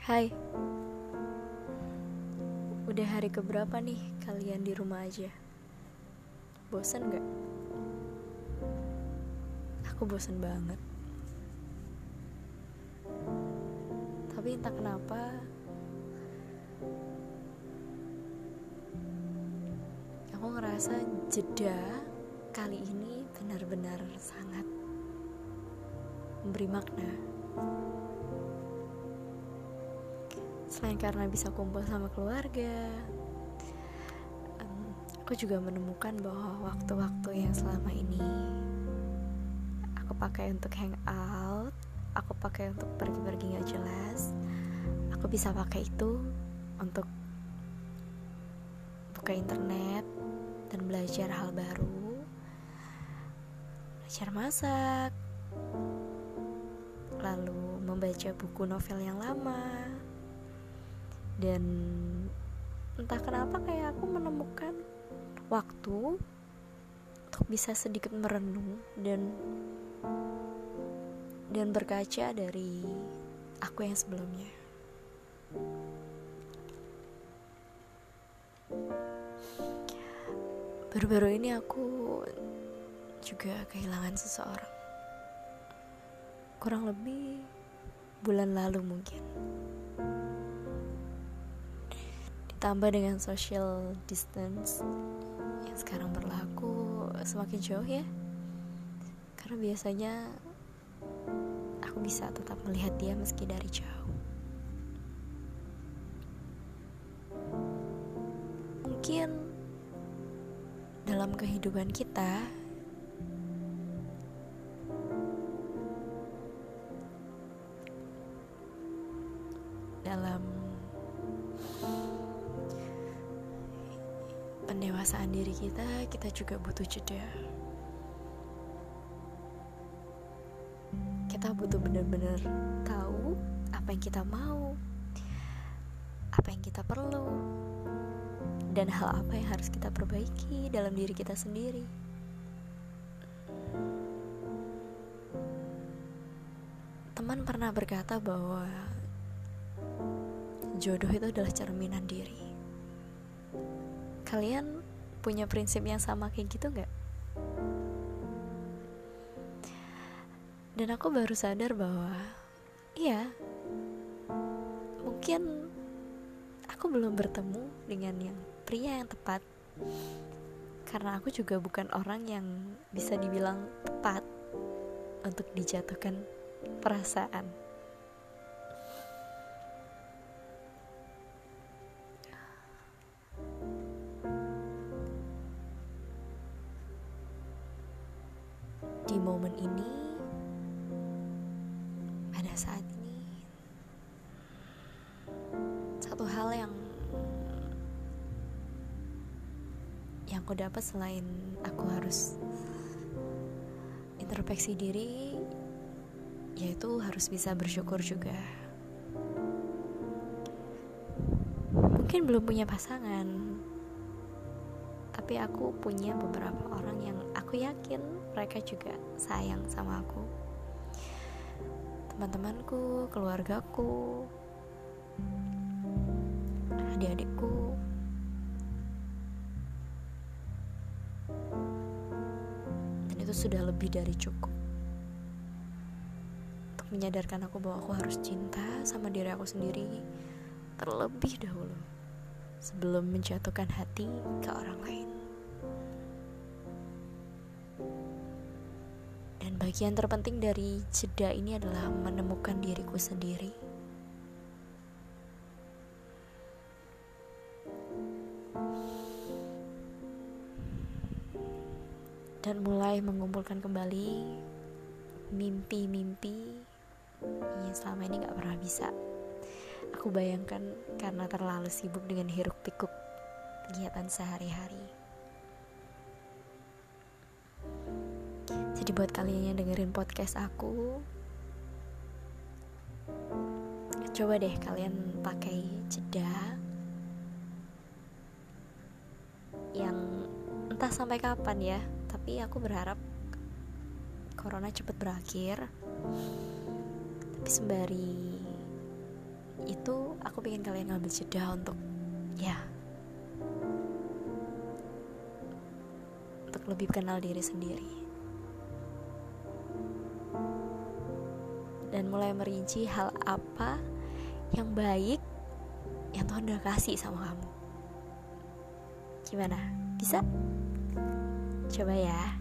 Hai Udah hari keberapa nih kalian di rumah aja? Bosan gak? Aku bosan banget Tapi entah kenapa Aku ngerasa jeda kali ini benar-benar sangat memberi makna selain karena bisa kumpul sama keluarga um, aku juga menemukan bahwa waktu-waktu yang selama ini aku pakai untuk hangout aku pakai untuk pergi-pergi gak jelas aku bisa pakai itu untuk buka internet dan belajar hal baru belajar masak lalu membaca buku novel yang lama dan entah kenapa kayak aku menemukan waktu untuk bisa sedikit merenung dan dan berkaca dari aku yang sebelumnya. Baru-baru ini aku juga kehilangan seseorang. Kurang lebih bulan lalu mungkin ditambah dengan social distance yang sekarang berlaku semakin jauh ya. Karena biasanya aku bisa tetap melihat dia meski dari jauh. Mungkin dalam kehidupan kita dalam pendewasaan diri kita, kita juga butuh jeda. Kita butuh benar-benar tahu apa yang kita mau, apa yang kita perlu, dan hal apa yang harus kita perbaiki dalam diri kita sendiri. Teman pernah berkata bahwa jodoh itu adalah cerminan diri kalian punya prinsip yang sama kayak gitu nggak? Dan aku baru sadar bahwa iya, mungkin aku belum bertemu dengan yang pria yang tepat karena aku juga bukan orang yang bisa dibilang tepat untuk dijatuhkan perasaan. Ini pada saat ini satu hal yang yang aku dapat selain aku harus introspeksi diri yaitu harus bisa bersyukur juga. Mungkin belum punya pasangan tapi aku punya beberapa orang yang aku yakin mereka juga sayang sama aku. Teman-temanku keluargaku adik-adikku. Dan itu sudah lebih dari cukup. Untuk menyadarkan aku bahwa aku harus cinta sama diri aku sendiri terlebih dahulu sebelum menjatuhkan hati ke orang lain Bagian terpenting dari jeda ini adalah menemukan diriku sendiri. Dan mulai mengumpulkan kembali mimpi-mimpi yang selama ini gak pernah bisa. Aku bayangkan karena terlalu sibuk dengan hiruk pikuk kegiatan sehari-hari. Jadi buat kalian yang dengerin podcast aku. Coba deh kalian pakai jeda Yang entah sampai kapan ya Tapi aku berharap Corona cepet berakhir. Tapi sembari itu aku pengen kalian ngambil jeda untuk ya untuk lebih kenal diri sendiri dan mulai merinci hal apa yang baik yang Tuhan udah kasih sama kamu. Gimana? Bisa? Coba ya